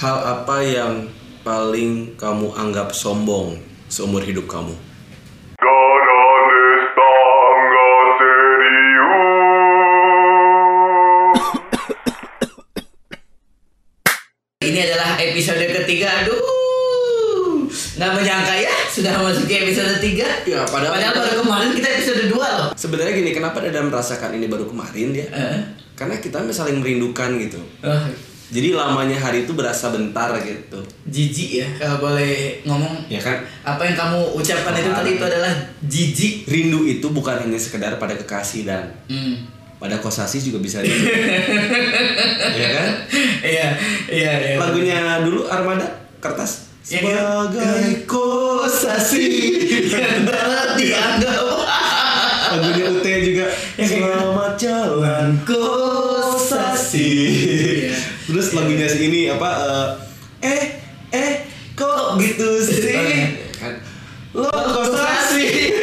Hal apa yang paling kamu anggap sombong seumur hidup kamu? Ini adalah episode ketiga. Aduh, nggak menyangka ya sudah masuk ke episode tiga. Ya, padahal- padahal baru kemarin kita episode dua loh. Sebenarnya gini, kenapa Dadam merasakan ini baru kemarin ya? Eh, Karena kita saling merindukan gitu. oh, Jadi lamanya hari itu berasa bentar gitu. jijik ya kalau boleh ngomong. Ya kan? Apa yang kamu ucapkan itu tadi itu adalah jijik. Rindu itu bukan hanya sekedar pada kekasih dan Hmm. pada kosasi juga bisa rindu. ya kan? Iya, iya, iya. Lagunya dulu Armada kertas Yang itu- sebagai kosasi yang dapat ini apa eh eh eh kok gitu sih? Kan. Lo kosasi?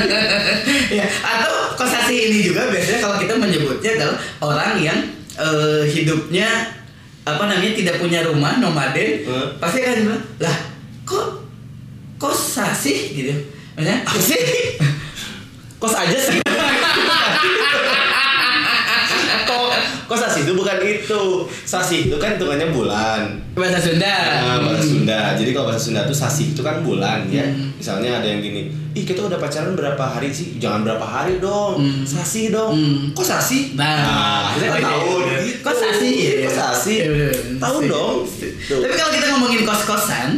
ya atau kosasi ini juga biasanya kalau kita menyebutnya adalah orang yang eh, hidupnya apa namanya tidak punya rumah nomaden Hmm. pasti akan bilang lah kok kosasi gitu. Maksudnya apa sih? Kos aja sih kok kosasi itu bukan itu sasi itu kan hitungannya bulan bahasa Sunda Nah, bahasa Sunda. Jadi kalau bahasa Sunda tuh sasi itu kan bulan ya. Hmm. Misalnya ada yang gini, ih kita udah pacaran berapa hari sih? Jangan berapa hari dong. Hmm. Sasi dong. Hmm. Kok sasi? Nah, kita oh, iya, tahun. iya. Gitu. Kos sasi ya. Kos sasi. Bener. Tahun dong. Tuh. Tapi kalau kita ngomongin kos-kosan,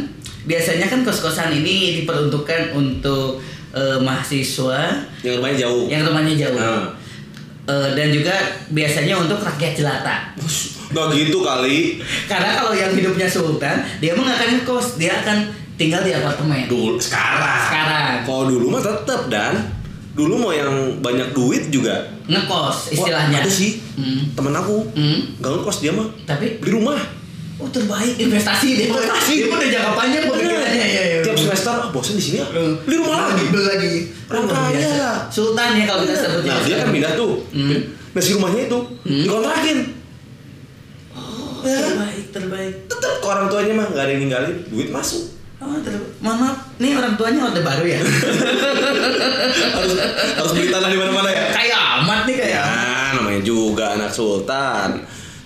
biasanya kan kos-kosan ini diperuntukkan untuk eh, mahasiswa Yang rumahnya jauh. yang rumahnya jauh. Nah. Eh, dan juga biasanya untuk rakyat jelata. Nggak gitu kali. Karena kalau yang hidupnya sultan, dia mah nggak akan ngekos, dia akan tinggal di apartemen. Dulu sekarang. Sekarang. Kalau dulu mah tetep dan dulu mau yang banyak duit juga. Ngekos Wah, istilahnya. ada sih. Hmm. Temen aku Hmm. nggak ngekos dia mah Tapi beli rumah. Oh terbaik investasi dia. Investasi. Dia udah jangka panjang pemikirannya. Ya, ya. Tiap semester ah, bosan di sini ya. Beli rumah lagi. Beli lagi. Kaya. biasa. Sultan ya kalau kita sebutnya. Nah dia kan pindah tuh. Hmm. Nah si rumahnya itu Hmm. dikontrakin. Ya. Terbaik, terbaik. Tetep ke orang tuanya mah nggak ada yang ninggalin, duit masuk. Oh, maaf, nih orang tuanya orde baru ya. harus harus beli tanah di mana-mana ya. kayak amat nih kayak. Ya, namanya juga anak sultan.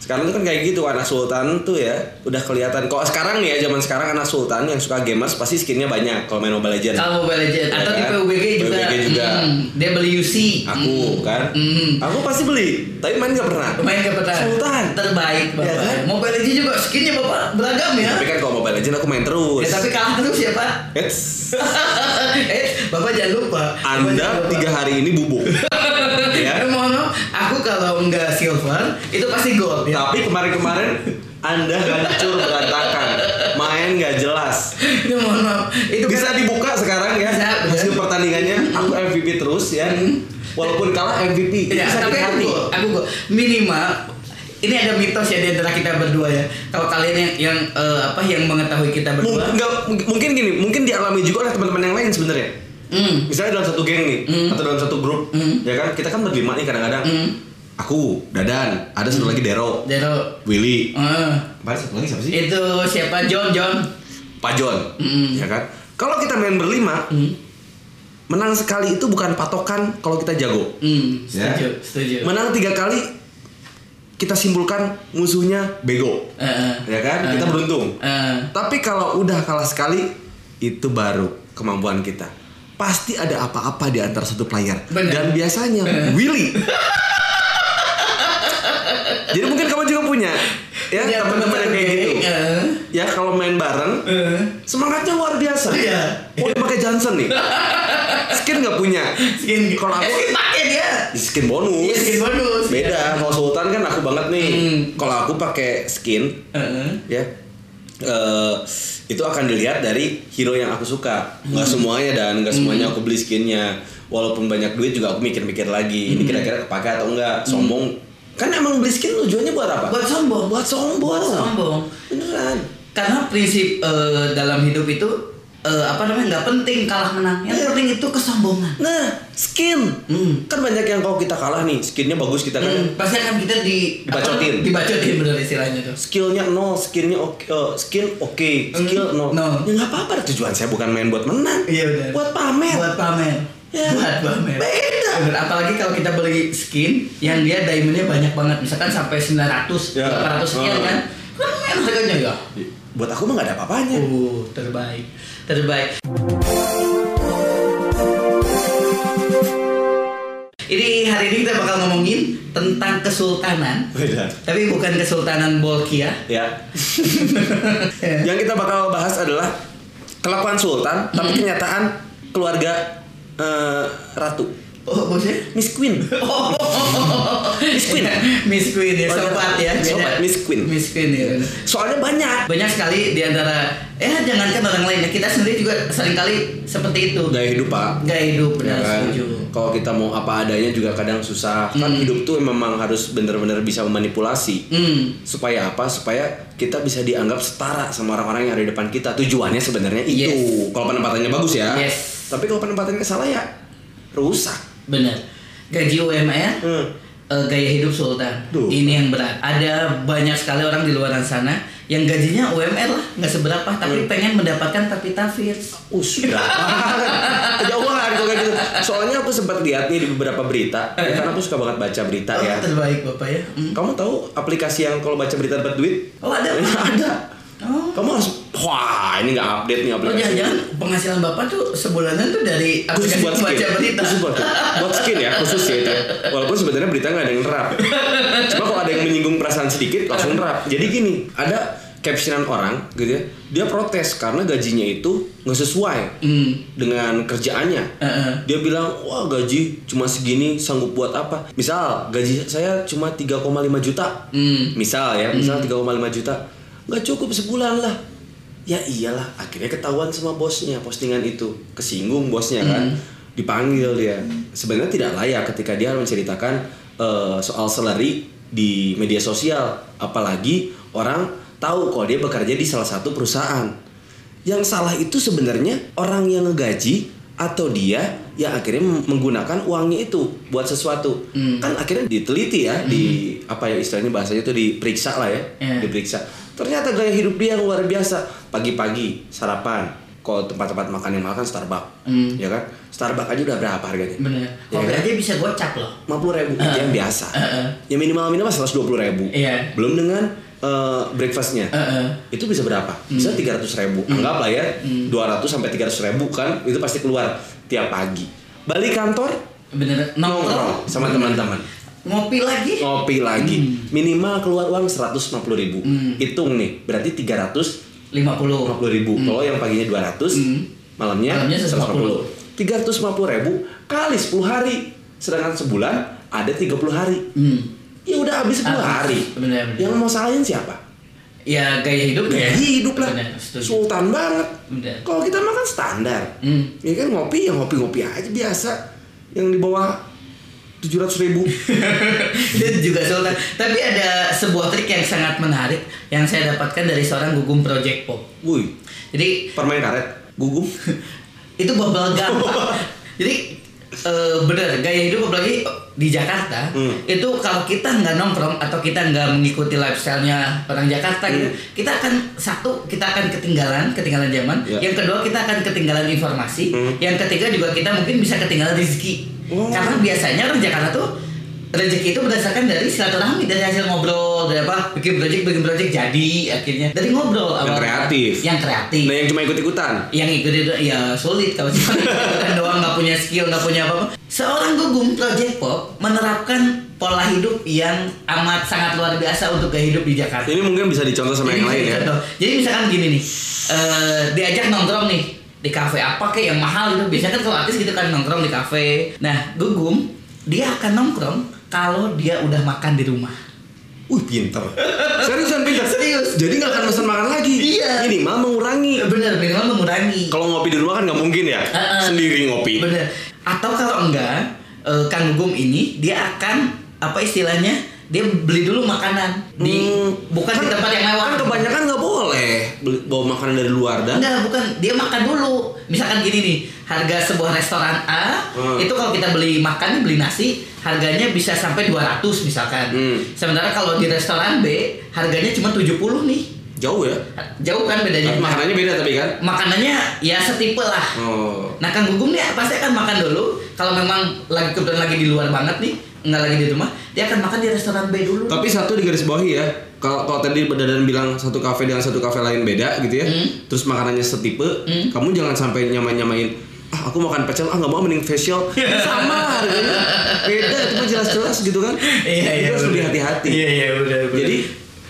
Sekarang kan kayak gitu anak sultan tuh ya udah kelihatan. Kok sekarang nih ya zaman sekarang anak sultan yang suka gamers pasti skinnya banyak kalau main Mobile Legends. Kalau Mobile Legends Ya atau di kan? PUBG juga. PUBG juga. Hmm, dia beli UC. Aku kan, Hmm. aku pasti beli, tapi main gak pernah. Main ke peta. Sultan. Terbaik Bapak. Ya kan? Mobile Legends juga skinnya Bapak beragam ya. Tapi kan kalau Mobile Legends aku main terus. Ya, tapi kalah terus ya Pak. Eits, eh, Bapak jangan lupa. Bapak jangan Anda lupa. tiga hari ini bubuk. ya. Eh, mohon maaf, aku kalau nggak silver itu pasti gold ya. Tapi kemarin-kemarin Anda hancur berantakan, main nggak jelas. Itu mohon maaf. Itu kan- Bisa dibuka sekarang ya Bisa, hasil pertandingannya. Aku MVP terus ya. Walaupun kalah MVP. Ya, Bisa tapi aku aku gol. Minimal ini ada mitos ya di antara kita berdua ya. Kalau kalian yang yang eh, apa yang mengetahui kita berdua, nggak- mungkin gini, mungkin dialami juga oleh teman-teman yang lain sebenarnya. Hmm, Misalnya dalam satu geng nih, Hmm. atau dalam satu grup, Hmm. ya kan? Kita kan berlima nih kadang-kadang. hmm, Aku, Dadan, ada satu lagi Dero, Dero, Willy. Apa satu lagi siapa sih? itu siapa John John, Pak John, Hmm. ya kan? Kalau kita main berlima, hmm, menang sekali itu bukan patokan kalau kita jago. hmm, Ya. setuju, setuju. Menang tiga kali kita simpulkan musuhnya bego, eh, ya kan? eh, Kita beruntung. eh, Tapi kalau udah kalah sekali, itu baru kemampuan kita. Pasti ada apa-apa di antara satu player. Bener. Dan biasanya Willy. Jadi mungkin kamu juga punya ya Ya, teman-teman yang kayak gitu. eh. Ya kalau main bareng eh. semangatnya luar biasa. Iya. Oh, dia pakai Johnson nih. Skin nggak punya. Skin, Kalau aku eh, skin pakai dia. skin bonus. Iya, skin bonus. Beda. Kalau Sultan kan aku banget nih. Hmm. Kalau aku pakai skin Eh, eh. ya eh, itu akan dilihat dari hero yang aku suka. Nggak semuanya dan. Nggak semuanya aku beli skinnya. Walaupun banyak duit juga aku mikir-mikir lagi ini kira-kira kepake atau enggak. Sombong. Kan emang beli skin tujuannya buat apa? Buat sombong. buat sombong. Buat sombong. beneran. Karena prinsip eh, dalam hidup itu eh, apa namanya nggak penting kalah menang. Yang penting itu kesombongan. Nah, skin. Hmm. Kan banyak yang kalau kita kalah nih, skinnya bagus kita kan. Hmm, pasti akan kita di Dibacotin. apa, dibacotin bener istilahnya tuh. Skillnya nol, skillnya oke, eh, skill oke, skill Hmm, nol. nol. Ya nggak apa-apa. Tujuan saya bukan main buat menang. Iya benar. Buat pamer. Buat pamer. Ya. Buat pamer. Beda. Bener, apalagi kalau kita beli skin yang dia diamondnya banyak banget, misalkan sampai 900, Ya. 800 sekian Hmm. kan. Kan harganya ya. Buat aku mah nggak ada apa-apanya. Oh, terbaik. Terbaik. Ini hari ini kita bakal ngomongin tentang kesultanan. Beda. Tapi bukan kesultanan Bolkia. Ya. yang kita bakal bahas adalah kelakuan sultan, tapi kenyataan keluarga eh, ratu. Oh, maksudnya? Miss Queen. Miss Queen. Miss Queen ya, sobat ya. Sobat, Miss Queen. Miss Queen ya. Soalnya banyak. Banyak sekali di antara eh jangankan orang lain ya, kita sendiri juga sering kali seperti itu. Gaya hidup pak. Gaya hidup Ya benar kan? setuju. Kalau kita mau apa adanya juga kadang susah. Kan Hmm. hidup tuh memang harus benar-benar bisa memanipulasi. Hmm. Supaya apa? Supaya kita bisa dianggap setara sama orang-orang yang ada di depan kita. Tujuannya sebenarnya itu. Yes. Kalau penempatannya bagus ya. Yes. Tapi kalau penempatannya salah ya rusak. Benar. Gaji UMR Hmm. eh, gaya hidup sultan. Duh. Ini yang berat. Ada banyak sekali orang di luar sana yang gajinya UMR lah, nggak seberapa, tapi Hmm. pengen mendapatkan tapi tafir. Us, berapa? Kejauhan kalau kayak gitu. Soalnya aku sempat lihat nih di beberapa berita. Ya, karena aku suka banget baca berita Oh, ya. terbaik bapak ya. Hmm. Kamu tahu aplikasi yang kalau baca berita dapat duit? Oh ada. ada. Oh. Kamu harus wah ini nggak update nih Oh aplikasi. jangan-jangan penghasilan bapak tuh sebulanan tuh dari khusus aplikasi buat membaca skin. berita. Khusus buat, buat skin ya, khusus ya itu. ya. Walaupun sebenarnya berita nggak ada yang nerap. Cuma kalau ada yang menyinggung perasaan sedikit langsung nerap. Jadi gini, ada captionan orang gitu ya, dia protes karena gajinya itu nggak sesuai Hmm. dengan kerjaannya. Heeh. Dia bilang, wah gaji cuma segini sanggup buat apa? Misal gaji saya cuma 3,5 juta. Hmm. Misal ya, misal 3,5 juta. Nggak cukup sebulan lah. Ya iyalah, akhirnya ketahuan sama bosnya postingan itu. Kesinggung bosnya kan. Dipanggil dia. Sebenarnya tidak layak ketika dia menceritakan eh, soal salary di media sosial. Apalagi orang tahu kalau dia bekerja di salah satu perusahaan. Yang salah itu sebenarnya orang yang ngegaji atau dia yang akhirnya menggunakan uangnya itu buat sesuatu. Hmm. Kan akhirnya diteliti ya di apa ya istilahnya bahasanya itu diperiksa lah ya, Iya. diperiksa. Ternyata gaya hidup dia luar biasa. Pagi-pagi sarapan, kalau tempat-tempat makan yang mahal kan Starbucks, Hmm. ya kan? Starbucks aja udah berapa harganya? Bener. Ya Kopi kan? bisa gocap loh. 50 ribu yang biasa. Heeh. Yang minimal minimal 120 ribu. Iya. Belum dengan eh, breakfastnya. Heeh. Itu bisa berapa? Bisa 300 ribu. Anggap lah ya, 200 sampai 300 ribu kan, itu pasti keluar tiap pagi. Balik kantor, Bener. Nongkrong sama teman-teman. Ngopi lagi. Ngopi lagi. Minimal keluar uang 150 ribu. Hmm. Hitung nih, berarti 350 50. ribu. Kalau yang paginya 200, Hmm. malamnya, Malamnya 150. 350 ribu kali 10 hari. Sedangkan sebulan ada 30 hari. Hmm. Ya udah habis 10 Habis. hari. Bener, bener. Yang mau salahin siapa? Ya gaya hidup Gaya ya. hidup lah. Bener. Sultan banget. Kalau kita makan standar. Hmm. Ya kan ngopi ya ngopi-ngopi aja biasa. Yang di bawah 700 ribu. Itu juga sultan. Tapi ada sebuah trik yang sangat menarik yang saya dapatkan dari seorang gugum project pop. Wih, Jadi permain karet. Gugum. itu bubble gum. Jadi eh, bener gaya hidup apalagi di Jakarta Hmm. itu kalau kita nggak nongkrong atau kita nggak mengikuti lifestyle-nya orang Jakarta gitu, Hmm. kita akan satu kita akan ketinggalan ketinggalan zaman. Ya. Yang kedua kita akan ketinggalan informasi. Hmm. Yang ketiga juga kita mungkin bisa ketinggalan rezeki. Oh. Karena biasanya orang Jakarta tuh rezeki itu berdasarkan dari silaturahmi dari hasil ngobrol dari apa bikin project bikin project jadi akhirnya dari ngobrol Yang awal- kreatif. yang kreatif Nah yang cuma ikut-ikutan. yang ikut itu ya sulit kalau cuma ikutan doang nggak punya skill nggak punya apa-apa seorang gugum project pop menerapkan pola hidup yang amat sangat luar biasa untuk gaya hidup di Jakarta Ini mungkin bisa dicontoh sama yang Jadi lain bisa ya. contoh. jadi misalkan gini nih eh, diajak nongkrong nih di kafe apa kayak yang mahal gitu biasanya kan kalau artis gitu kan nongkrong di kafe nah gugum dia akan nongkrong kalau dia udah makan di rumah Wih pinter. Seriusan pinter. Serius. Jadi nggak akan pesan makan lagi. Iya. Minimal mengurangi. bener minimal mengurangi Kalau ngopi di rumah kan nggak mungkin ya. Heeh. Sendiri ngopi. Bener. Atau kalau enggak, eh, Kang Gugum ini dia akan apa istilahnya? Dia beli dulu makanan di Hmm. bukan di tempat yang mewah. Kan kebanyakan nggak boleh beli- bawa makanan dari luar dan Enggak, bukan. Dia makan dulu. Misalkan gini nih, harga sebuah restoran A Hmm. itu kalau kita beli makan, beli nasi, harganya bisa sampai 200 misalkan. Hmm. Sementara kalau di restoran B, harganya cuma 70 nih. jauh ya. Jauh kan bedanya. Tapi makanannya beda tapi kan. Makanannya ya setipe lah. Oh. Nah Kang Gugum nih pasti akan makan dulu Kalau memang lagi kebetulan lagi di luar banget nih Nggak lagi di rumah Dia akan makan di restoran B dulu Tapi satu di garis bawahi ya. Kalau kalau tadi Dadan bilang satu kafe dengan satu kafe lain beda gitu ya. Hmm. Terus makanannya setipe, Hmm. kamu jangan sampai nyamain-nyamain ah aku makan pecel ah nggak mau mending facial sama harganya beda itu jelas-jelas gitu kan Itu harus lebih hati-hati Iya iya udah jadi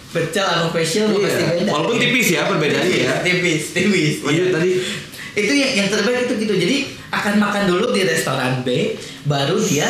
Pecel sama facial mah pasti iya, beda walaupun tipis ya perbedaannya ya Tipis tipis lanjut Iya. tadi Itu yang, yang terbaik itu gitu Jadi akan makan dulu di restoran B Baru dia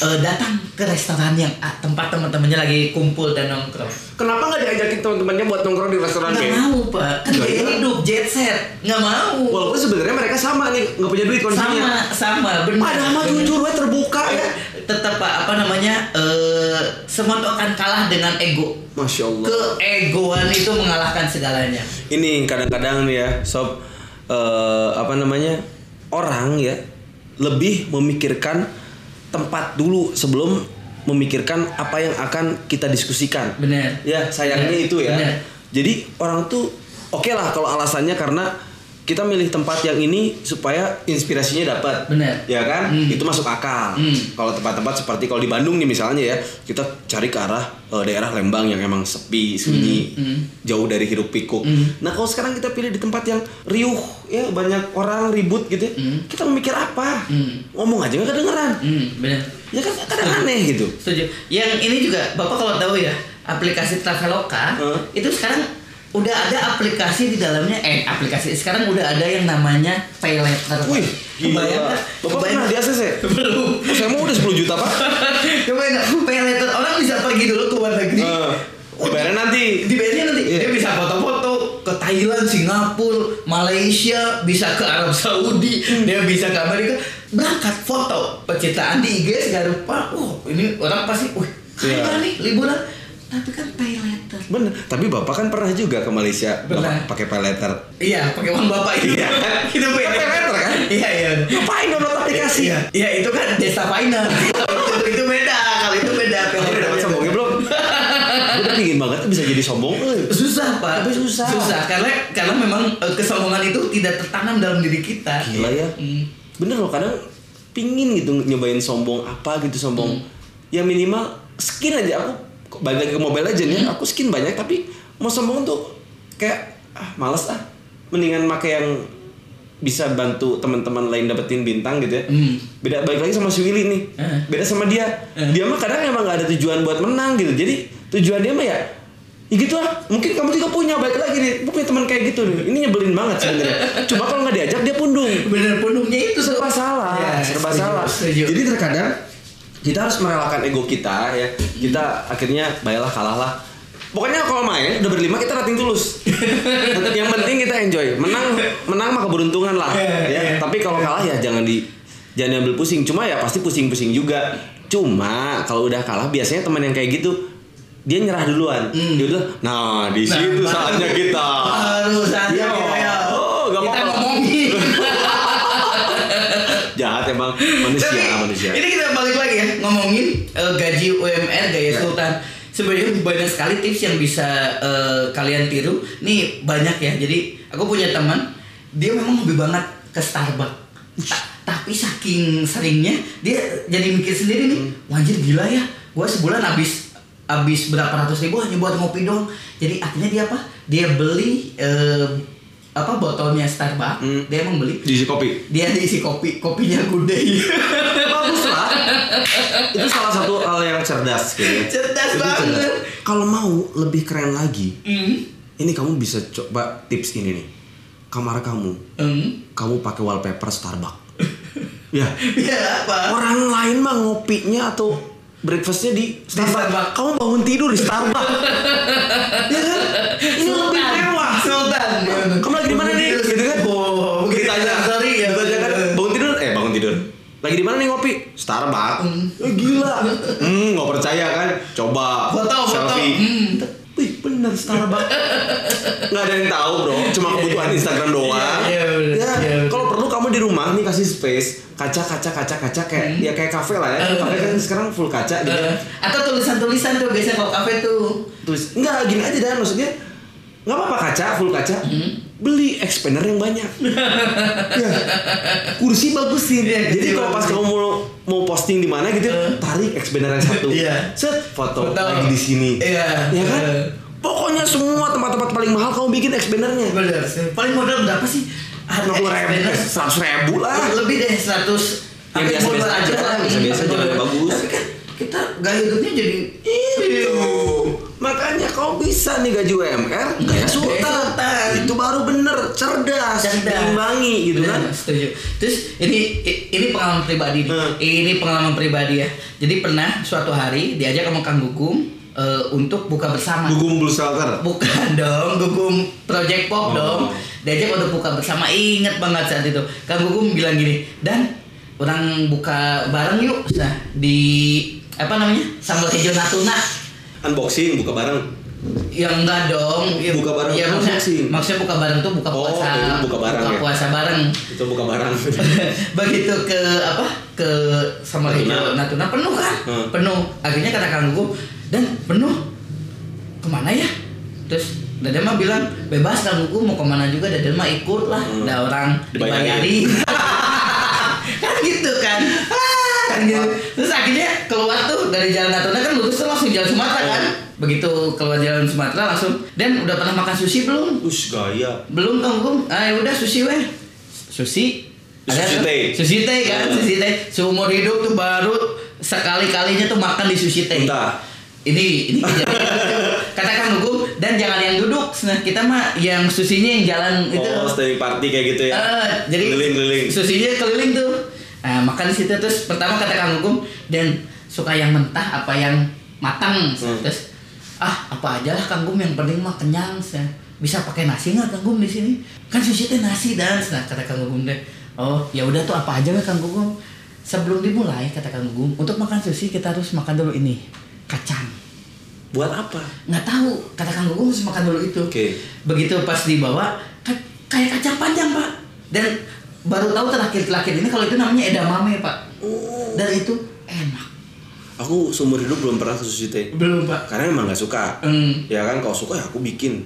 eh, datang ke restoran yang A Tempat teman-temannya lagi kumpul dan nongkrong. Kenapa nggak diajakin teman-temannya buat nongkrong di restoran Nggak mau pak. Kan gaya hidup jet set. Nggak mau. Walaupun sebenarnya mereka sama nih nggak punya duit kondisinya. Sama sama. Benar padahal mah jujur we terbuka ya. Tetap pak apa namanya eh semua itu akan kalah dengan ego. Masya Allah. Keegoan itu mengalahkan segalanya. Ini kadang-kadang nih ya sob eh, apa namanya orang ya lebih memikirkan tempat dulu sebelum memikirkan apa yang akan kita diskusikan. Benar. Ya sayangnya Benar, itu ya. Benar. jadi orang tuh oke lah kalau alasannya karena kita milih tempat yang ini supaya inspirasinya dapat Benar. ya kan Hmm. itu masuk akal Hmm. kalau tempat-tempat seperti kalau di Bandung nih misalnya ya kita cari ke arah eh, daerah Lembang yang emang sepi sunyi Hmm, hmm. jauh dari hiruk pikuk Hmm. nah kalau sekarang kita pilih di tempat yang riuh ya banyak orang ribut gitu ya, Hmm. kita memikir apa Hmm. ngomong aja nggak kedengeran hmm, benar ya kan kadang aneh gitu setuju yang ini juga bapak kalau tahu ya aplikasi Traveloka Huh? itu sekarang udah ada aplikasi di dalamnya eh aplikasi sekarang udah ada yang namanya pay letter. Wih, kebayang? Bapak Kebayang pernah di? ACC? belum saya mau udah 10 juta pak kebayang nggak? pay letter orang bisa pergi dulu ke luar negeri Eh, dibayarnya nanti dibayarnya nanti Iya. dia bisa foto-foto ke Thailand, Singapura, Malaysia, bisa ke Arab Saudi, Hmm. dia bisa ke Amerika, berangkat foto pencitraan di IG segala rupa. Oh, ini orang pasti, wih, kaya nih liburan. Tapi kan pay letter. Bener tapi bapak kan pernah juga ke Malaysia Pernah. bapak pakai pay letter Iya, pakai uang bapak itu. Iya. itu pay Pay letter kan? Iya, iya. ngapain download aplikasi Iya, iya itu kan desa finance. itu, itu beda, kalau itu beda. Kamu udah letter. dapat sombongnya belum? Gue udah pingin banget bisa jadi sombong. Susah pak. Tapi susah. Susah karena karena memang eh, kesombongan itu tidak tertanam dalam diri kita. Gila ya Hmm. Bener loh kadang pingin gitu nyobain sombong apa gitu sombong Hmm. Ya minimal skin aja aku balik lagi ke mobile legend ya Aku skin banyak tapi mau sombong tuh kayak ah males ah. Mendingan make yang bisa bantu teman-teman lain dapetin bintang gitu ya. Hmm. beda balik lagi sama si Willy nih. Eh. beda sama dia. Eh. dia mah kadang emang gak ada tujuan buat menang gitu. Jadi tujuan dia mah ya ya gitu lah mungkin kamu juga punya balik lagi nih. Gue punya teman kayak gitu nih. Ini nyebelin banget sebenarnya. Cuma kalau nggak diajak dia pundung. Bener penuhnya itu serba salah Ya, serba setuju, salah. setuju. jadi terkadang kita harus merelakan ego kita ya. Kita akhirnya baiklah kalah lah pokoknya kalau main udah berlima kita rating tulus. Yang penting kita enjoy. Menang menang mah keberuntungan lah Iya, ya. iya. tapi kalau kalah ya jangan di jangan ambil pusing. Cuma ya pasti pusing-pusing juga. Cuma kalau udah kalah biasanya teman yang kayak gitu dia nyerah duluan. Hmm. dia udah nah di situ Nah, saatnya kita. Baru saatnya Iya. kita ya. Oh, gak kita ngomongin. jahat emang. Manusia manusia. Ini kita balik lagi ya ngomongin eh, gaji UMR gaya Ya. sultan. Sebenarnya banyak sekali tips yang bisa eh, kalian tiru. Nih banyak ya. Jadi aku punya teman, dia memang hobi banget ke Starbucks. Ta- tapi saking seringnya dia jadi mikir sendiri nih, Hmm. wajib gila ya. Gua sebulan habis habis berapa ratus ribu hanya buat ngopi dong. Jadi akhirnya dia apa? Dia beli eh, apa botolnya Starbucks. Hmm. Dia emang beli diisi kopi dia diisi kopi kopinya gudeg bagus lah itu salah satu hal yang cerdas kayaknya Cerdas Itu banget. kalau mau lebih keren lagi hmm. ini kamu bisa coba tips ini nih kamar kamu Hmm. kamu pakai wallpaper Starbucks ya ya apa orang lain mah ngopinya atau breakfastnya di Starbucks. Starbucks. Kamu bangun tidur di Starbucks. ya kan? Ini lebih mewah. Sultan Kamu lagi di mana nih? Gitu kan? oh begitu Ditanya, sorry ya ditanya kan, bangun tidur? Eh bangun tidur. Lagi di mana nih ngopi? Starbucks. Eh, gila. Hmm, nggak percaya kan? Coba. foto foto selfie. hmm. Wih, bener Starbucks. Nggak ada yang tahu bro, cuma kebutuhan Instagram doang. Iya, iya, ya, Iya, kalau perlu kamu di rumah nih kasih space kaca kaca kaca kaca kayak ya kayak kafe lah ya. Kafe kan sekarang full kaca gitu. Atau tulisan-tulisan tuh biasanya kalau kafe tuh. Terus enggak gini aja dan maksudnya nggak apa-apa kaca full kaca. Hmm. Beli expander yang banyak. ya. Kursi bagusin. Iya, Jadi kursi kalau pas kamu mau mau posting di mana gitu, Eh. tarik expander yang satu. Iya. Set foto, Foto. lagi di sini. Iya. Ya kan? Eh. Pokoknya semua tempat-tempat paling mahal kamu bikin expandernya. Sih. Paling modal berapa sih? Harga 50 ribu, seratus ribu lah. Lebih deh 100 Yang biasa-biasa aja lah, biasa-biasa, jangan yang bagus. Tapi kan kita gaya hidupnya jadi Itu. Makanya kau bisa nih gaji UMR gaya sultan. Sultan. Itu baru bener, cerdas, Cerdas. gitu kan. Setuju. Terus ini ini pengalaman pribadi nih. Hmm. Ini pengalaman pribadi ya. Jadi pernah suatu hari diajak sama Kang Gugum eh, untuk buka bersama. Gugum Blue Shelter. Bukan dong, Gugum Project Pop Oh. dong. Diajak untuk buka bersama. Ingat banget saat itu. Kang Gugum bilang gini, dan orang buka bareng yuk. Nah, di apa namanya? Sambal hijau Natuna. Unboxing, buka bareng. Ya enggak dong. Ya, Buka bareng Ya, maksudnya, unboxing. maksudnya buka bareng tuh buka Oh, puasa. itu buka bareng ya? puasa bareng. Itu buka barang. begitu ke apa ke sama Natuna. Natuna penuh kan Hmm. penuh akhirnya kata Kang Gugum dan penuh ke mana ya terus Dadan mah bilang bebas Kang Gugum mau ke mana juga Dadan mah ikut lah Hmm. ada orang Dibayarin. dibayari kan gitu kan kan gitu. terus akhirnya keluar tuh dari jalan Natuna kan lurus tuh langsung jalan Sumatera kan? Begitu keluar jalan Sumatera langsung dan udah pernah makan sushi belum? Ush, gaya. belum Kang Gugum ah ya udah sushi weh. Sushi? Ada Sushi teh. sushi teh kan? Hmm. sushi teh. Seumur hidup tuh baru sekali kalinya tuh makan di sushi teh. Ini ini kejadian. Kata Kang Gugum dan jangan yang duduk. Nah kita mah yang sushinya yang jalan itu. Oh, party kayak gitu ya. Eh, jadi keliling-keliling. sushinya keliling tuh nah, makan di situ terus pertama kata Kang Gugum dan suka yang mentah apa yang matang? Hmm. terus ah apa aja lah Kang Gugum yang penting mah kenyang saya bisa pakai nasi nggak Kang Gugum di sini? Kan sushi teh nasi dan. Nah kata Kang Gugum deh oh ya udah tuh apa aja lah Kang Gugum sebelum dimulai kata Kang Gugum untuk makan sushi kita harus makan dulu ini kacang. Buat apa? nggak tahu kata Kang harus makan dulu itu. Oke. begitu pas dibawa ka- kayak kacang panjang pak. Dan baru tahu terakhir-terakhir ini kalau itu namanya edamame pak Oh. dan itu enak Aku seumur hidup belum pernah ke sushi teh. belum pak Karena emang nggak suka. Hmm. Ya kan kalau suka ya aku bikin.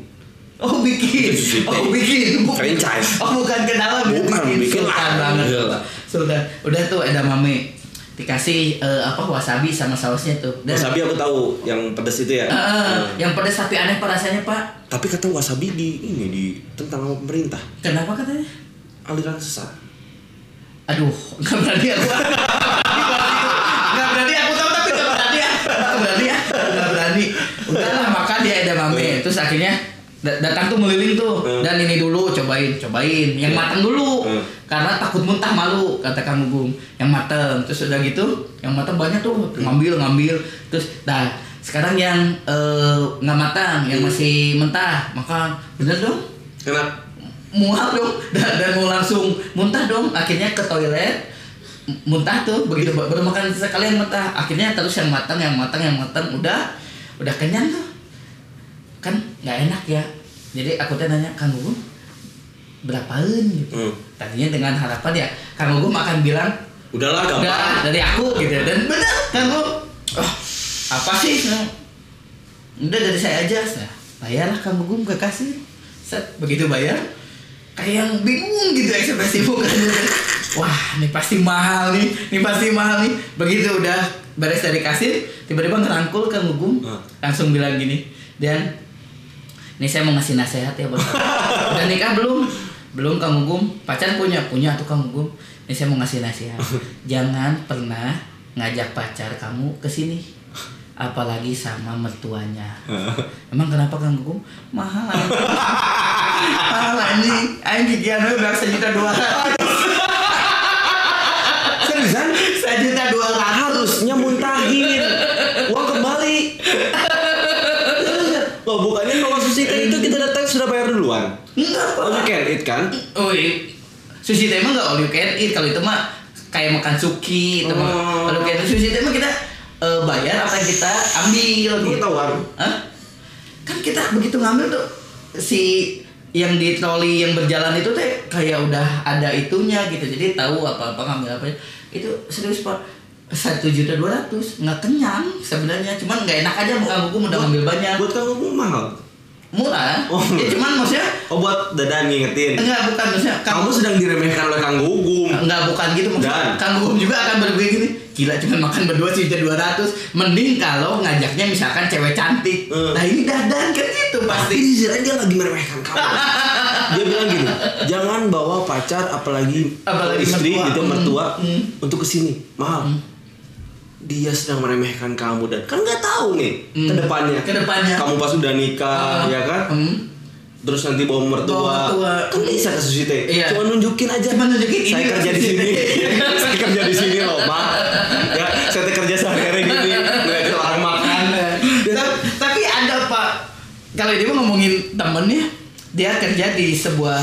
Oh bikin, Sushi teh. oh bikin, bukan, Franchise. oh bukan kenalan, Bukan, bikin sultan lah. banget, Iya. Sultan, udah tuh edamame dikasih eh, apa wasabi sama sausnya tuh, dan Wasabi aku tahu yang pedas itu ya. Eh, Hmm. yang pedas tapi aneh pak rasanya pak, Tapi kata wasabi di ini di tentang pemerintah kenapa katanya? Aliran sesat. Aduh, nggak berani aku. Nggak berani aku tahu tapi nggak berani ya. Nggak berani ya. Nggak berani. Udahlah makan dia ada mame. Terus akhirnya da- datang tuh meliling tuh Hmm. dan ini dulu cobain cobain yang matang dulu Hmm. karena takut muntah malu kata kang Gugum yang matang terus udah gitu yang matang banyak tuh ngambil ngambil terus nah sekarang yang eh, nggak matang yang masih mentah maka bener dong Enak. Mual dong dan, dan mau langsung muntah dong. Akhirnya ke toilet. Muntah tuh begitu ba- baru makan sekali yang muntah. Akhirnya terus yang matang yang matang yang matang udah udah kenyang tuh. Kan nggak enak ya. Jadi aku teh nanya kang Gugum berapaan gitu? Hmm. tadinya dengan harapan ya kang Gugum akan bilang Udahlah gampang. udah dari aku gitu. Dan benar kang Gugum oh, apa sih? Udah dari saya aja. Nah, bayarlah kang Gugum kekasih set begitu bayar kayak yang bingung gitu ekspresi mukanya wah ini pasti mahal nih ini pasti mahal nih. Begitu udah beres dari kasir tiba-tiba ngerangkul kang Gugum Hmm. langsung bilang gini dan ini saya mau ngasih nasihat ya buat kamu. udah nikah belum? Belum kang Gugum pacar punya? Punya tuh kang Gugum ini saya mau ngasih nasihat. Jangan pernah ngajak pacar kamu ke sini apalagi sama mertuanya. Emang kenapa kang Gugum mahal anjing. mahal anjing anjing kian we berapa sejuta dua ratus Seriusan? sejuta dua ratus Harusnya muntahin. Uang kembali. Loh bukannya kalau sushi teh itu kita datang sudah bayar duluan. enggak Oh you pak can eat kan? Oh iya. Sushi teh mah nggak all you can eat. Kalau itu mah kayak makan suki, itu mah. Oh. Kalau kayak sushi teh mah kita eh, bayar apa yang kita ambil gitu. tahu kan? Hah? kan kita begitu ngambil tuh si yang di troli yang berjalan itu teh kayak udah ada itunya gitu jadi tahu apa apa ngambil apa itu serius pak satu juta dua ratus nggak kenyang sebenarnya cuman nggak enak aja muka buku udah ngambil banyak Buat kamu mahal. murah Oh. ya cuman maksudnya Oh buat dadan ngingetin. enggak bukan maksudnya Kamu sedang diremehkan oleh Kang Gugum. Enggak bukan gitu maksudnya Dan? Kang Gugum juga akan berpikir gini Gila cuma makan berdua sejuta dua ratus Mending kalau ngajaknya misalkan cewek cantik Hmm. Nah ini dadan kan gitu Tapi pasti di lain dia lagi meremehkan kamu. dia bilang gini, jangan bawa pacar apalagi, Apalagi istri mertua. gitu Hmm. mertua Hmm. untuk ke sini mahal. Dia sedang meremehkan kamu dan kan nggak tahu nih Hmm. ke depannya. Ke depannya. Kamu pas udah nikah, Ah, ya kan? hmm. Terus nanti bawa mertua, Bawa mertua. kan bisa kasus itu. Iya. Cuma nunjukin aja. Cuma nunjukin saya ini kerja di sini. ini. saya kerja di sini loh, Mak. Ya, saya kerja sehari-hari gini, ngeliatin orang makan. Ta- Tapi ada pak Kalau dia mau ngomongin temennya Dia kerja di sebuah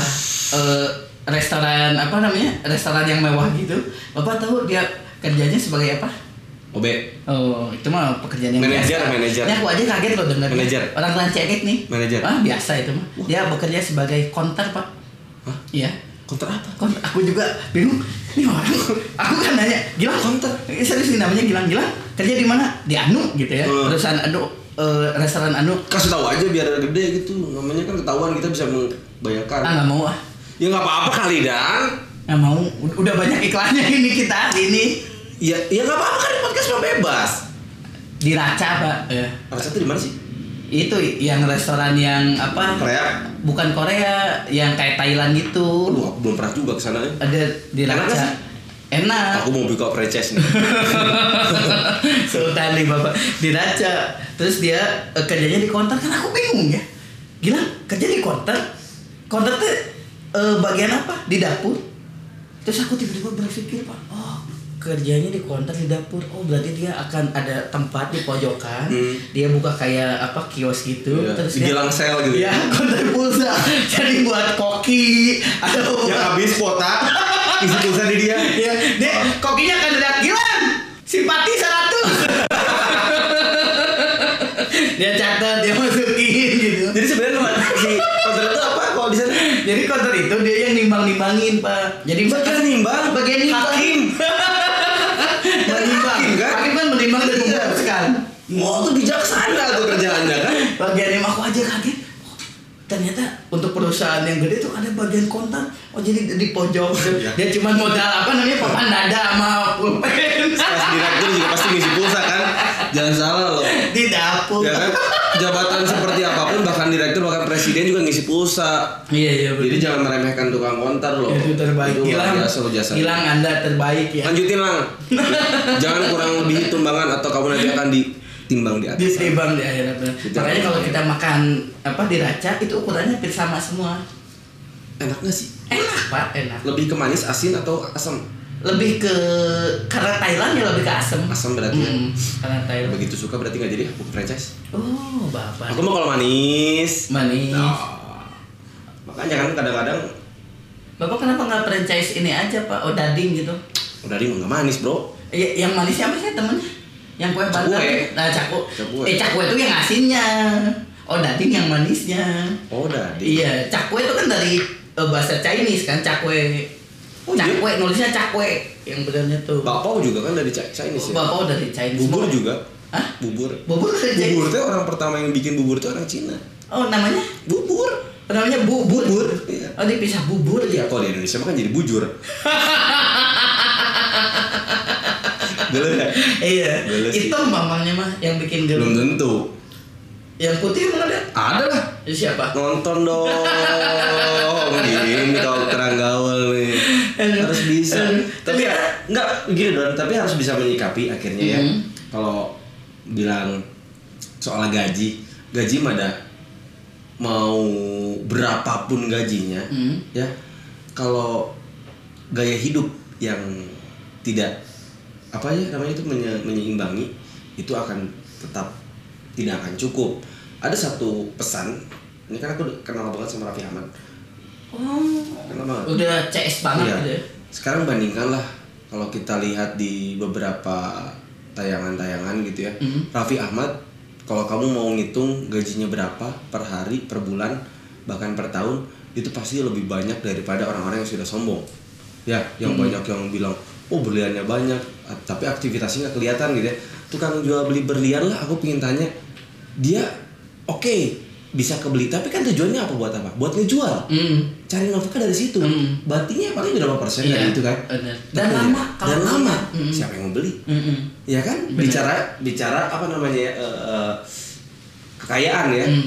eh, Restoran apa namanya Restoran yang mewah gitu Bapak tahu dia kerjanya sebagai apa? OB, Oh, itu mah pekerjaan yang Manajer, biasa. manajer. Ini aku aja kaget loh dengar. Manajer. Orang kelas cekek nih. Manajer. Ah, biasa itu mah. Dia bekerja sebagai konter, Pak. Hah? Iya. konter apa? Konter. Aku juga bingung. Ini orang. Aku kan nanya, Gilang konter. Ini serius nih namanya Gilang Gilang. Kerja di mana? Di Anu gitu ya. Hmm. Perusahaan Anu eh, restoran Anu. Kasih tahu aja biar gede gitu. Namanya kan ketahuan kita bisa membayangkan. Ah, nggak mau ah. Ya nggak apa-apa kali dan. Nggak mau. Udah banyak iklannya ini kita ini. Ya, ya nggak apa-apa kan di podcast mah bebas. Di Raca, Pak. Ya. Rasa tuh di mana sih? Itu yang restoran yang apa? Korea. Bukan Korea, yang kayak Thailand gitu. Aduh, aku belum pernah juga ke sana ya. ada di Enak Raca. sih? Enak. Aku mau buka franchise nih. Sultan nih bapak di Raca. Terus dia eh, kerjanya di konter kan aku bingung ya. Gila kerja di konter. Konter tuh eh, bagian apa? Di dapur. Terus aku tiba-tiba berpikir pak, oh kerjanya di konter di dapur. Oh berarti dia akan ada tempat di pojokan. Hmm. Dia buka kayak apa kios gitu. Iya, Terus di Gilang sel gitu. Ya konter pulsa. Jadi buat koki atau Yang habis kuota, isi pulsa di dia. Ya, dia kokinya akan teriak Gilang, simpati 100 Dia catat, dia masukin gitu Jadi sebenarnya si konter itu apa kalau di sana? Jadi konter itu dia yang nimbang-nimbangin pak Jadi Bagian nimbang? Bagian nimbang Hakim. Menimbang Hakim, kan? Hakim kan menimbang dan Oh tuh bijaksana tuh kerjaannya kan? Bagian nimbang aku aja kaget Ternyata untuk perusahaan yang gede tuh ada bagian konter Oh jadi di pojok. Iya. Dia cuma modal apa namanya papan dada sama pulpen Pas direktur juga pasti ngisi pulsa kan? Jangan salah loh. Di dapur Ya kan? Jabatan seperti apa pun bahkan direktur bahkan presiden juga ngisi pulsa. Iya iya Jadi jangan meremehkan tukang konter loh. Itu terbaik. Itu Hilang, biasa jasa. hilang Anda terbaik ya. Lanjutin lang. jangan kurang lebih tumbangan atau kamu nanti akan ditimbang di atas. Ditimbang di akhirat. Makanya kalau kita makan apa di raca itu ukurannya hampir sama semua. Enak gak sih? Enak pak, enak. Lebih ke manis, asin atau asam? Lebih ke karena Thailand ya lebih ke asam. Asam berarti. ya? Hmm, karena Thailand. Begitu suka berarti nggak jadi aku franchise. Oh bapak. Aku mau kalau manis. Manis. Nah, makanya kan kadang-kadang Bapak kenapa nggak franchise ini aja pak? Oh dading gitu. dia nggak manis bro. Eh, yang manis siapa sih temennya? Yang kue bandar? Cakwe. Nah cakwe. Cakwe. Eh cakwe itu yang asinnya. Oh dading yang manisnya. Oh dia. Iya, cakwe itu kan dari eh, bahasa Chinese kan cakwe. Oh, iya? cakwe nulisnya cakwe yang benernya tuh. Bakpao juga kan dari Chi- Chinese ya. Bapak dari Chinese. Bubur Semua. juga. Hah? Bubur. Bubur dari Chinese. Bubur tuh orang pertama yang bikin bubur tuh orang Cina. Oh namanya? Bubur. Namanya bubur. Bubur, iya. Oh dipisah bubur Iya, ya. kalau di Indonesia mah kan jadi bujur. Belum ya? Iya. Sih. Hitam bambangnya mah yang bikin Belum gelu. tentu. Yang putih emang ada? Ada lah. Itu siapa? Nonton dong. Gini kalau terang gaul nih. Harus bisa. Tapi ya, enggak gini dong, tapi harus bisa menyikapi akhirnya ya. Mhm. Kalau bilang soal gaji, gaji mah ada mau berapapun gajinya, Hmm. ya. Kalau gaya hidup yang tidak apa ya namanya itu menye- menyeimbangi itu akan tetap tidak akan cukup. Ada satu pesan, ini kan aku kenal banget sama Raffi Ahmad. Oh. Kenal banget. Udah CS banget Iya. gitu ya. Sekarang bandingkanlah kalau kita lihat di beberapa tayangan-tayangan gitu ya. Mhm. Raffi Ahmad kalau kamu mau ngitung gajinya berapa per hari per bulan bahkan per tahun itu pasti lebih banyak daripada orang-orang yang sudah sombong ya yang banyak yang bilang oh berliannya banyak tapi aktivitasnya nggak kelihatan gitu ya tukang jual beli berlian lah aku pingin tanya dia oke bisa kebeli tapi kan tujuannya apa buat apa buat ngejual Mm. cari nafkah dari situ Mm. batinnya paling berapa persen Iya, dari itu kan. Dan lama, kalau dan lama. Mm. siapa yang mau beli Mm-mm. ya kan Benar. bicara bicara apa namanya ya, eh, eh, kekayaan ya Mm.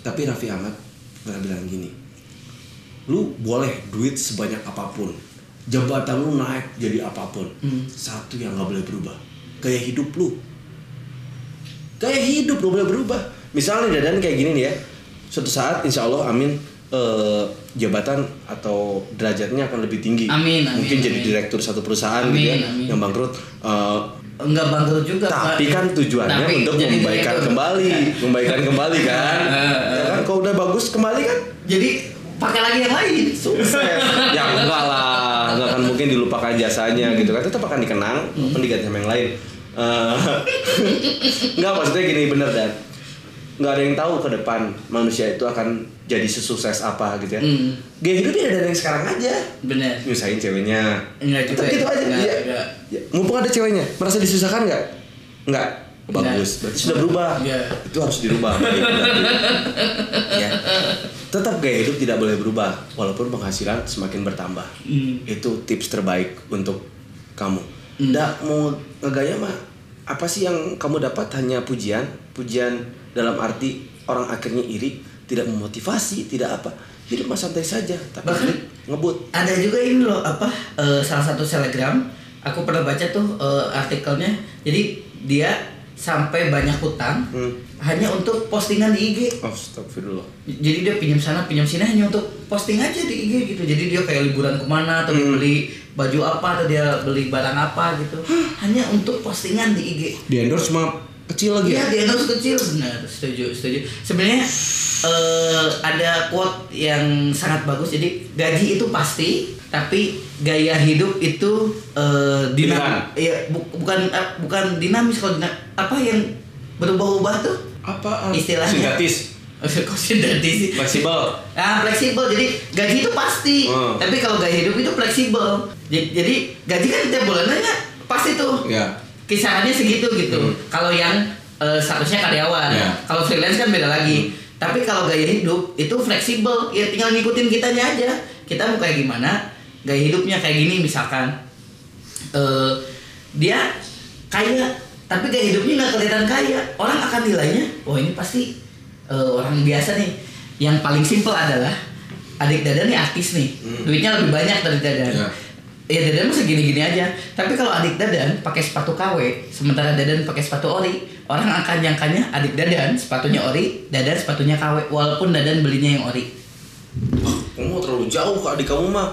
tapi Raffi Ahmad pernah bilang gini lu boleh duit sebanyak apa pun jabatan lu naik jadi apa pun. Hmm. satu yang nggak boleh berubah. Gaya hidup lu. Gaya hidup gak boleh berubah. Misalnya dadan kayak gini nih ya. Suatu saat insya Allah amin eh, jabatan atau derajatnya akan lebih tinggi. Amin, amin, mungkin jadi amin. direktur satu perusahaan Amin, gitu ya amin. yang bangkrut. Eh, Enggak bangkrut juga tapi kan tujuannya Tapi untuk jadi membaikan direktur. kembali membaikan kembali kan. Eh, ya kan? kalau udah bagus kembali kan? Jadi pakai lagi yang lain. Sukses. Ya enggak lah. Enggak akan mungkin dilupakan jasanya gitu kan. Tetap akan dikenang Hmm. diganti sama yang lain. Eh, enggak maksudnya gini bener dan nggak ada yang tahu ke depan manusia itu akan jadi sesukses apa gitu ya. Hmm. gaya hidupnya ada dari yang sekarang aja. Bener. Nyusahin ceweknya. Enggak juga Tetap gitu ya. aja. Enggak, ya. enggak. Ya, mumpung ada ceweknya. Merasa disusahkan nggak nggak Enggak. bagus. Berarti sudah berubah. Iya. itu harus dirubah. Ya tetap gaya hidup tidak boleh berubah walaupun penghasilan semakin bertambah. Hmm. itu tips terbaik untuk kamu. Hmm. nggak mau ngegaya mah apa sih yang kamu dapat? Hanya pujian. Pujian dalam arti orang akhirnya iri tidak memotivasi tidak apa. Hidup mah santai saja tapi Bahkan- ngebut. ada juga ini loh apa eh, salah satu selebgram aku pernah baca tuh eh, artikelnya. Jadi dia sampai banyak hutang Hmm. hanya untuk postingan di IG Astagfirullah jadi dia pinjam sana pinjam sini hanya untuk posting aja di IG gitu jadi dia kayak liburan ke mana atau Hmm. beli baju apa atau dia beli barang apa gitu hanya untuk postingan di IG di endorse cuma kecil lagi Iya, ya di endorse kecil benar, setuju, setuju. Sebenarnya eh, ada quote yang sangat bagus. Jadi gaji itu pasti, tapi gaya hidup itu eh, dinam, iya, bu- bukan eh, bukan dinamis kalau dina- apa yang berubah-ubah tuh apa Istilahnya. sintetis kok sintetis fleksibel Ah, fleksibel. Jadi gaji itu pasti, Hmm. tapi kalau gaya hidup itu fleksibel. Jadi, jadi gaji kan tiap bulannya pasti tuh ya kisarannya segitu gitu. Hmm. Kalau yang eh, statusnya karyawan, Ya. kalau freelance kan beda lagi. Tapi kalau gaya hidup itu fleksibel, ya tinggal ngikutin kitanya aja. Kita mau kayak gimana, gaya hidupnya kayak gini misalkan. eh dia kaya, tapi gaya hidupnya nggak kelihatan kaya. Orang akan nilainya, wah ini pasti eh, orang biasa nih. Yang paling simpel adalah adik Dadan nih artis nih, Hmm. duitnya lebih banyak dari Dadan. Ya. Ya Dadan masih gini-gini aja. Tapi kalau adik Dadan pakai sepatu KW, sementara Dadan pakai sepatu ori, orang akan nyangkanya adik Dadan sepatunya ori, Dadan sepatunya KW, walaupun Dadan belinya yang ori. kamu mau terlalu jauh ke adik kamu mah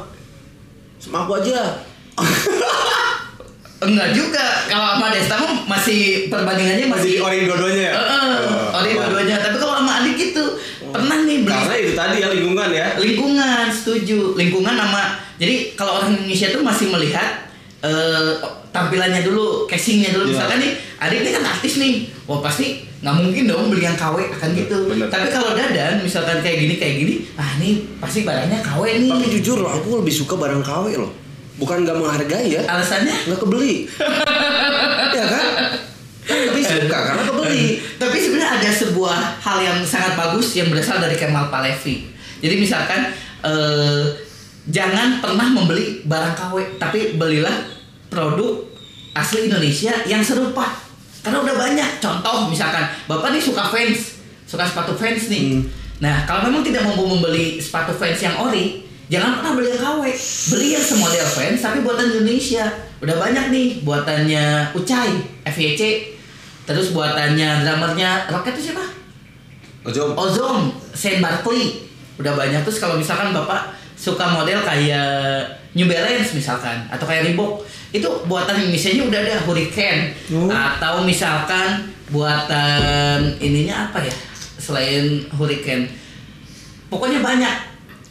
sama aku aja. Enggak juga. Kalau sama Desta mah masih perbandingannya masih, ori dua-duanya ya? Heeh, ori dua-duanya. Tapi kalau sama adik gitu, pernah nih beli karena itu tadi ya lingkungan ya. Lingkungan setuju. Lingkungan nama jadi kalau orang Indonesia tuh masih melihat eh, tampilannya dulu casingnya dulu. Iya. misalkan nih adik ini kan artis nih. Wah pasti nggak mungkin dong beli yang KW akan gitu. Bener. tapi kalau dadan misalkan kayak gini kayak gini ah ini pasti barangnya KW nih. Tapi jujur loh aku lebih suka barang KW loh. Bukan nggak menghargai ya. Alasannya? Nggak kebeli. Ya kan? Kan lebih suka karena kebeli. tapi sebenarnya ada sebuah hal yang sangat bagus yang berasal dari Kemal Palevi. Jadi misalkan eh, jangan pernah membeli barang KW, tapi belilah produk asli Indonesia yang serupa. Karena udah banyak. Contoh misalkan bapak nih suka fans, suka sepatu fans nih. Hmm. Nah kalau memang tidak mampu membeli sepatu fans yang ori, jangan pernah beli yang KW. Beli yang semodel fans tapi buatan Indonesia. Udah banyak nih buatannya Ucai, FYC, Terus buatannya drummernya Rocket itu siapa? Ojo Ozone, Saint Barkley. Udah banyak terus kalau misalkan Bapak suka model kayak New Balance misalkan atau kayak Reebok, itu buatan Indonesia udah ada Hurricane Oh. atau misalkan buatan ininya apa ya? Selain Hurricane. Pokoknya banyak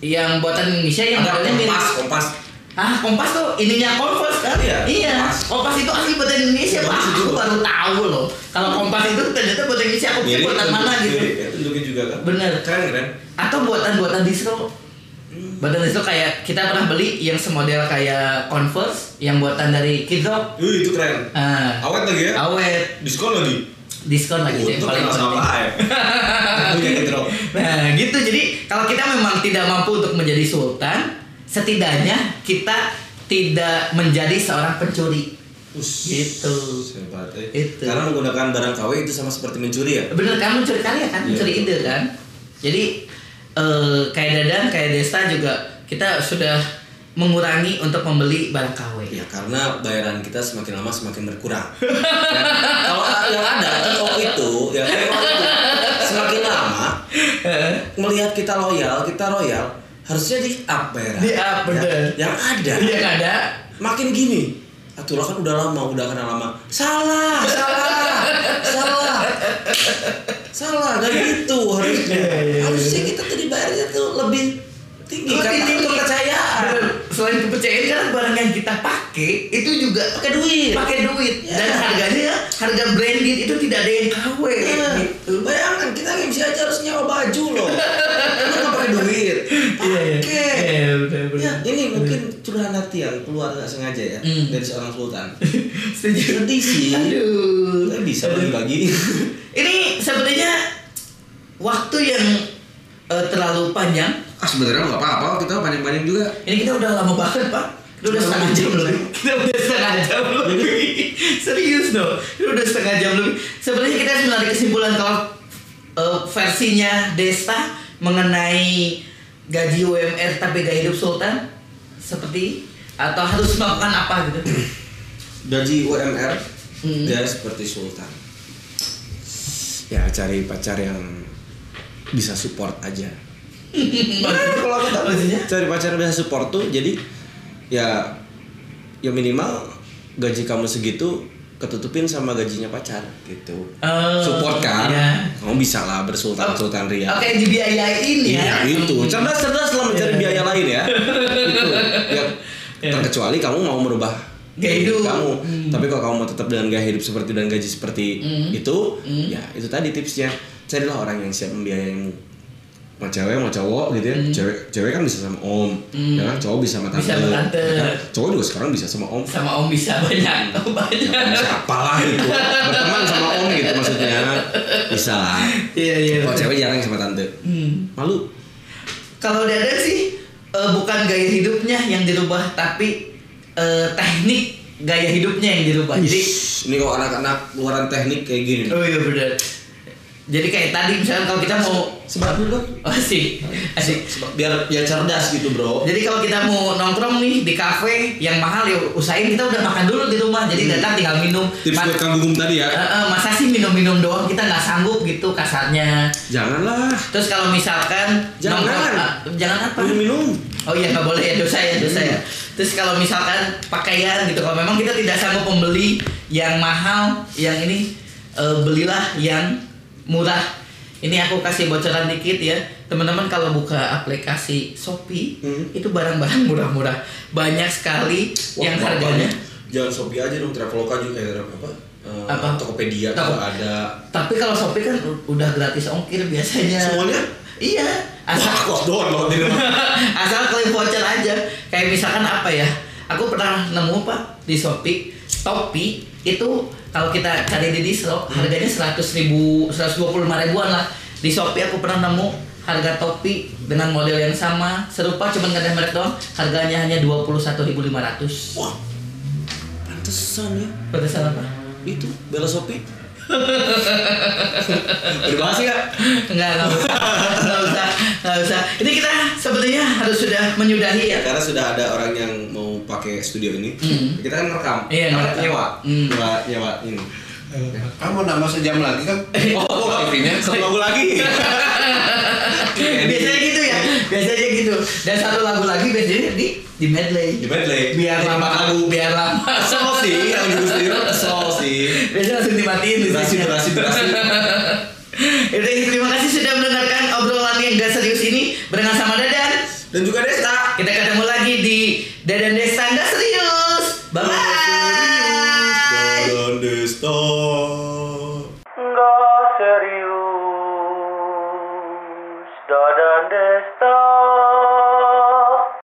yang buatan Indonesia yang ada modelnya mirip kompas kompas Ah, Kompas tuh ininya Converse kan? Iya, Iya. Kompas. Kompas itu asli buatan Indonesia, Pak. Aku baru tahu loh. Kalau Kompas itu ternyata buatan Indonesia, aku pikir buatan mana gitu. mirip ya, juga kan Bener. keren keren Atau buatan-buatan distro. Buatan distro kayak kita pernah beli yang semodel kayak Converse yang buatan dari Kid Rock. Wih, itu keren Ah, awet lagi ya awet, diskon lagi diskon lagi sih, paling penting. ya punya Nah gitu jadi kalau kita memang tidak mampu untuk menjadi sultan Setidaknya kita tidak menjadi seorang pencuri Gitu. Hebat, eh. Itu. Karena menggunakan barang KW itu sama seperti mencuri ya? Bener kan mencuri karya kan, Iya, mencuri betul. ide kan Jadi eh, kayak Dadan, kayak Desta juga kita sudah mengurangi untuk membeli barang KW Ya karena bayaran kita semakin lama semakin berkurang. Ya, Kalau yang ada IO itu, ya itu semakin lama melihat kita loyal, kita royal, harusnya di up bayaran. Di up, bener. Ya, yang ada, Yang ada makin gini. Atulah kan udah lama, udah kenal lama. Salah, salah, salah, salah. Gak gitu harusnya. Iya, iya, iya. Harusnya kita tuh dibayarnya tuh lebih tinggi Lebih karena tinggi. kepercayaan. Bener. Selain kepercayaan kan barang yang kita pakai itu juga Pakai duit. pakai duit Ya. dan harganya harga branded itu tidak ada yang KW Iya. gitu. Bayangkan kita MC aja harus nyewa baju loh. Kita nggak pakai duit. Pakai. Benar, benar. Ya, ini mungkin curahan hati yang keluar nggak sengaja ya Hmm. dari seorang sultan. Setuju. Sedih sih. Aduh. Nggak bisa bagi-bagi. Ini sebenarnya waktu yang eh, terlalu panjang. Ah sebenarnya nggak apa-apa, kita banyak-banyak juga. Ini kita udah lama banget, Pak. Kita udah setengah jam lebih. Kita udah setengah jam lebih. Serius dong. Kita udah setengah jam lebih. Sebenarnya kita harus menarik kesimpulan kalau eh, versinya Desta mengenai gaji UMR tapi gaya hidup sultan seperti atau harus melakukan apa gitu. Gaji UMR Hmm. ya seperti sultan. Ya cari pacar yang bisa support aja. Kalau aku maksudnya. cari pacar yang bisa support tuh jadi ya ya minimal gaji kamu segitu ketutupin sama gajinya pacar gitu Oh, support kan iya. kamu bisa lah bersultan sultan ria Oke, dibiayain ya. Iya itu cerdas cerdas lah mencari Iya. biaya lain ya itu ya Iya. terkecuali kamu mau merubah Gaya hidup. kamu Hmm. tapi kalau kamu mau tetap dengan gaya hidup seperti dan gaji seperti Hmm. itu Hmm. ya itu tadi tipsnya carilah orang yang siap membiayaimu mau cewek mau cowok gitu ya Hmm. cewek cewek kan bisa sama om Hmm. ya kan cowok bisa sama tante, Bisa sama tante. Ya kan? cowok juga sekarang bisa sama om Sama Om bisa banyak, banyak. bisa apalah itu berteman sama om gitu maksudnya bisa lah Iya iya. kalau cewek jarang sama tante Hmm. malu Kalau Dadan sih eh, bukan gaya hidupnya yang dirubah, tapi eh, teknik gaya hidupnya yang dirubah. Jadi, ini kalau anak-anak luaran teknik kayak gini oh iya benar. Jadi kayak tadi misalnya kalau kita mau sebat dulu oh, asik, asik. Sebab- biar biar cerdas gitu bro Jadi kalau kita mau nongkrong nih di kafe yang mahal ya usahain kita udah makan dulu di rumah. Jadi datang tinggal minum. tips buat kang tadi ya Eh, eh, masa sih minum-minum doang kita nggak sanggup gitu kasarnya. janganlah Terus kalau misalkan Jangan. nongkrong- ah, jangan apa? minum minum Oh iya nggak boleh ya dosa ya dosa ya. Terus kalau misalkan pakaian gitu, kalau memang kita tidak sanggup membeli yang mahal, yang ini eh, belilah yang murah. Ini aku kasih bocoran dikit ya, teman-teman kalau buka aplikasi Shopee Hmm. itu barang-barang murah-murah, banyak sekali yang Wah, harganya. jangan shopee aja dong traveloka juga eh, apa Eh, Apa? tokopedia Toko- juga ada Tapi kalau Shopee kan udah gratis ongkir biasanya. semuanya Iya, asal wah rumah Asal klaim voucher aja. Kayak misalkan apa ya? Aku pernah nemu pak di Shopee topi itu kalau kita cari di distro harganya seratus ribu, seratus dua puluh lima ribuan lah. Di Shopee aku pernah nemu harga topi dengan model yang sama serupa cuman nggak ada merek doang harganya hanya dua puluh satu ribu lima ratus. wah pantesan ya Batasan apa? itu bela shopee Dibahas ya? Enggak, enggak usah, enggak usah, enggak usah. Ini kita sepertinya harus sudah menyudahi ya. Karena sudah ada orang yang mau pakai studio ini, Hmm. kita kan ngerekam, Iya, Apa? ngerekam. nyewa, Hmm. nyewa, nyewa ini. Kamu nambah sejam lagi kan? Oh, akhirnya satu lagu lagi. biasanya gitu ya, biasanya gitu. Dan satu lagu lagi biasanya di di medley. Di medley. Biar lama lagu, biar lama. Kesel sih, yang justru sendiri kesel sih. Biasanya langsung dimatiin. Durasi, durasi, durasi. Itu terima kasih sudah mendengarkan obrolan yang gak serius ini barengan sama Dadan dan juga Desta. Kita ketemu lagi di Dadan Desta gak serius. Bye bye. Dadan